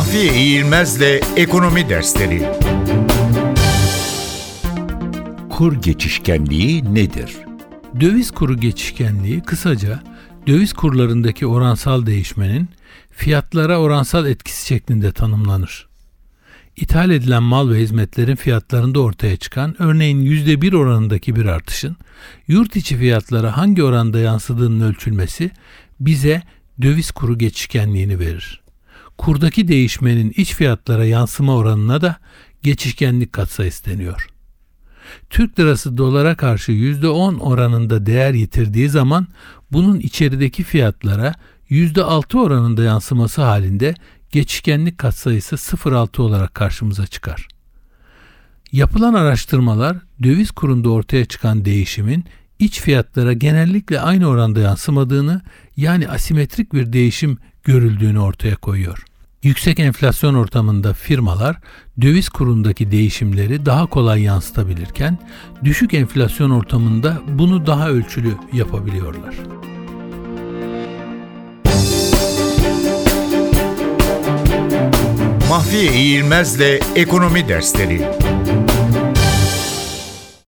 Mahfiye İğilmez'le Ekonomi Dersleri Kur geçişkenliği nedir? Döviz kuru geçişkenliği kısaca döviz kurlarındaki oransal değişmenin fiyatlara oransal etkisi şeklinde tanımlanır. İthal edilen mal ve hizmetlerin fiyatlarında ortaya çıkan örneğin %1 oranındaki bir artışın yurt içi fiyatlara hangi oranda yansıdığının ölçülmesi bize döviz kuru geçişkenliğini verir. Kurdaki değişmenin iç fiyatlara yansıma oranına da geçişkenlik katsayısı deniyor. Türk lirası dolara karşı %10 oranında değer yitirdiği zaman bunun içerideki fiyatlara %6 oranında yansıması halinde geçişkenlik katsayısı 0.6 olarak karşımıza çıkar. Yapılan araştırmalar döviz kurunda ortaya çıkan değişimin iç fiyatlara genellikle aynı oranda yansımadığını yani asimetrik bir değişim görüldüğünü ortaya koyuyor. Yüksek enflasyon ortamında firmalar döviz kurundaki değişimleri daha kolay yansıtabilirken düşük enflasyon ortamında bunu daha ölçülü yapabiliyorlar. Mahfiye İğilmez'le Ekonomi Dersleri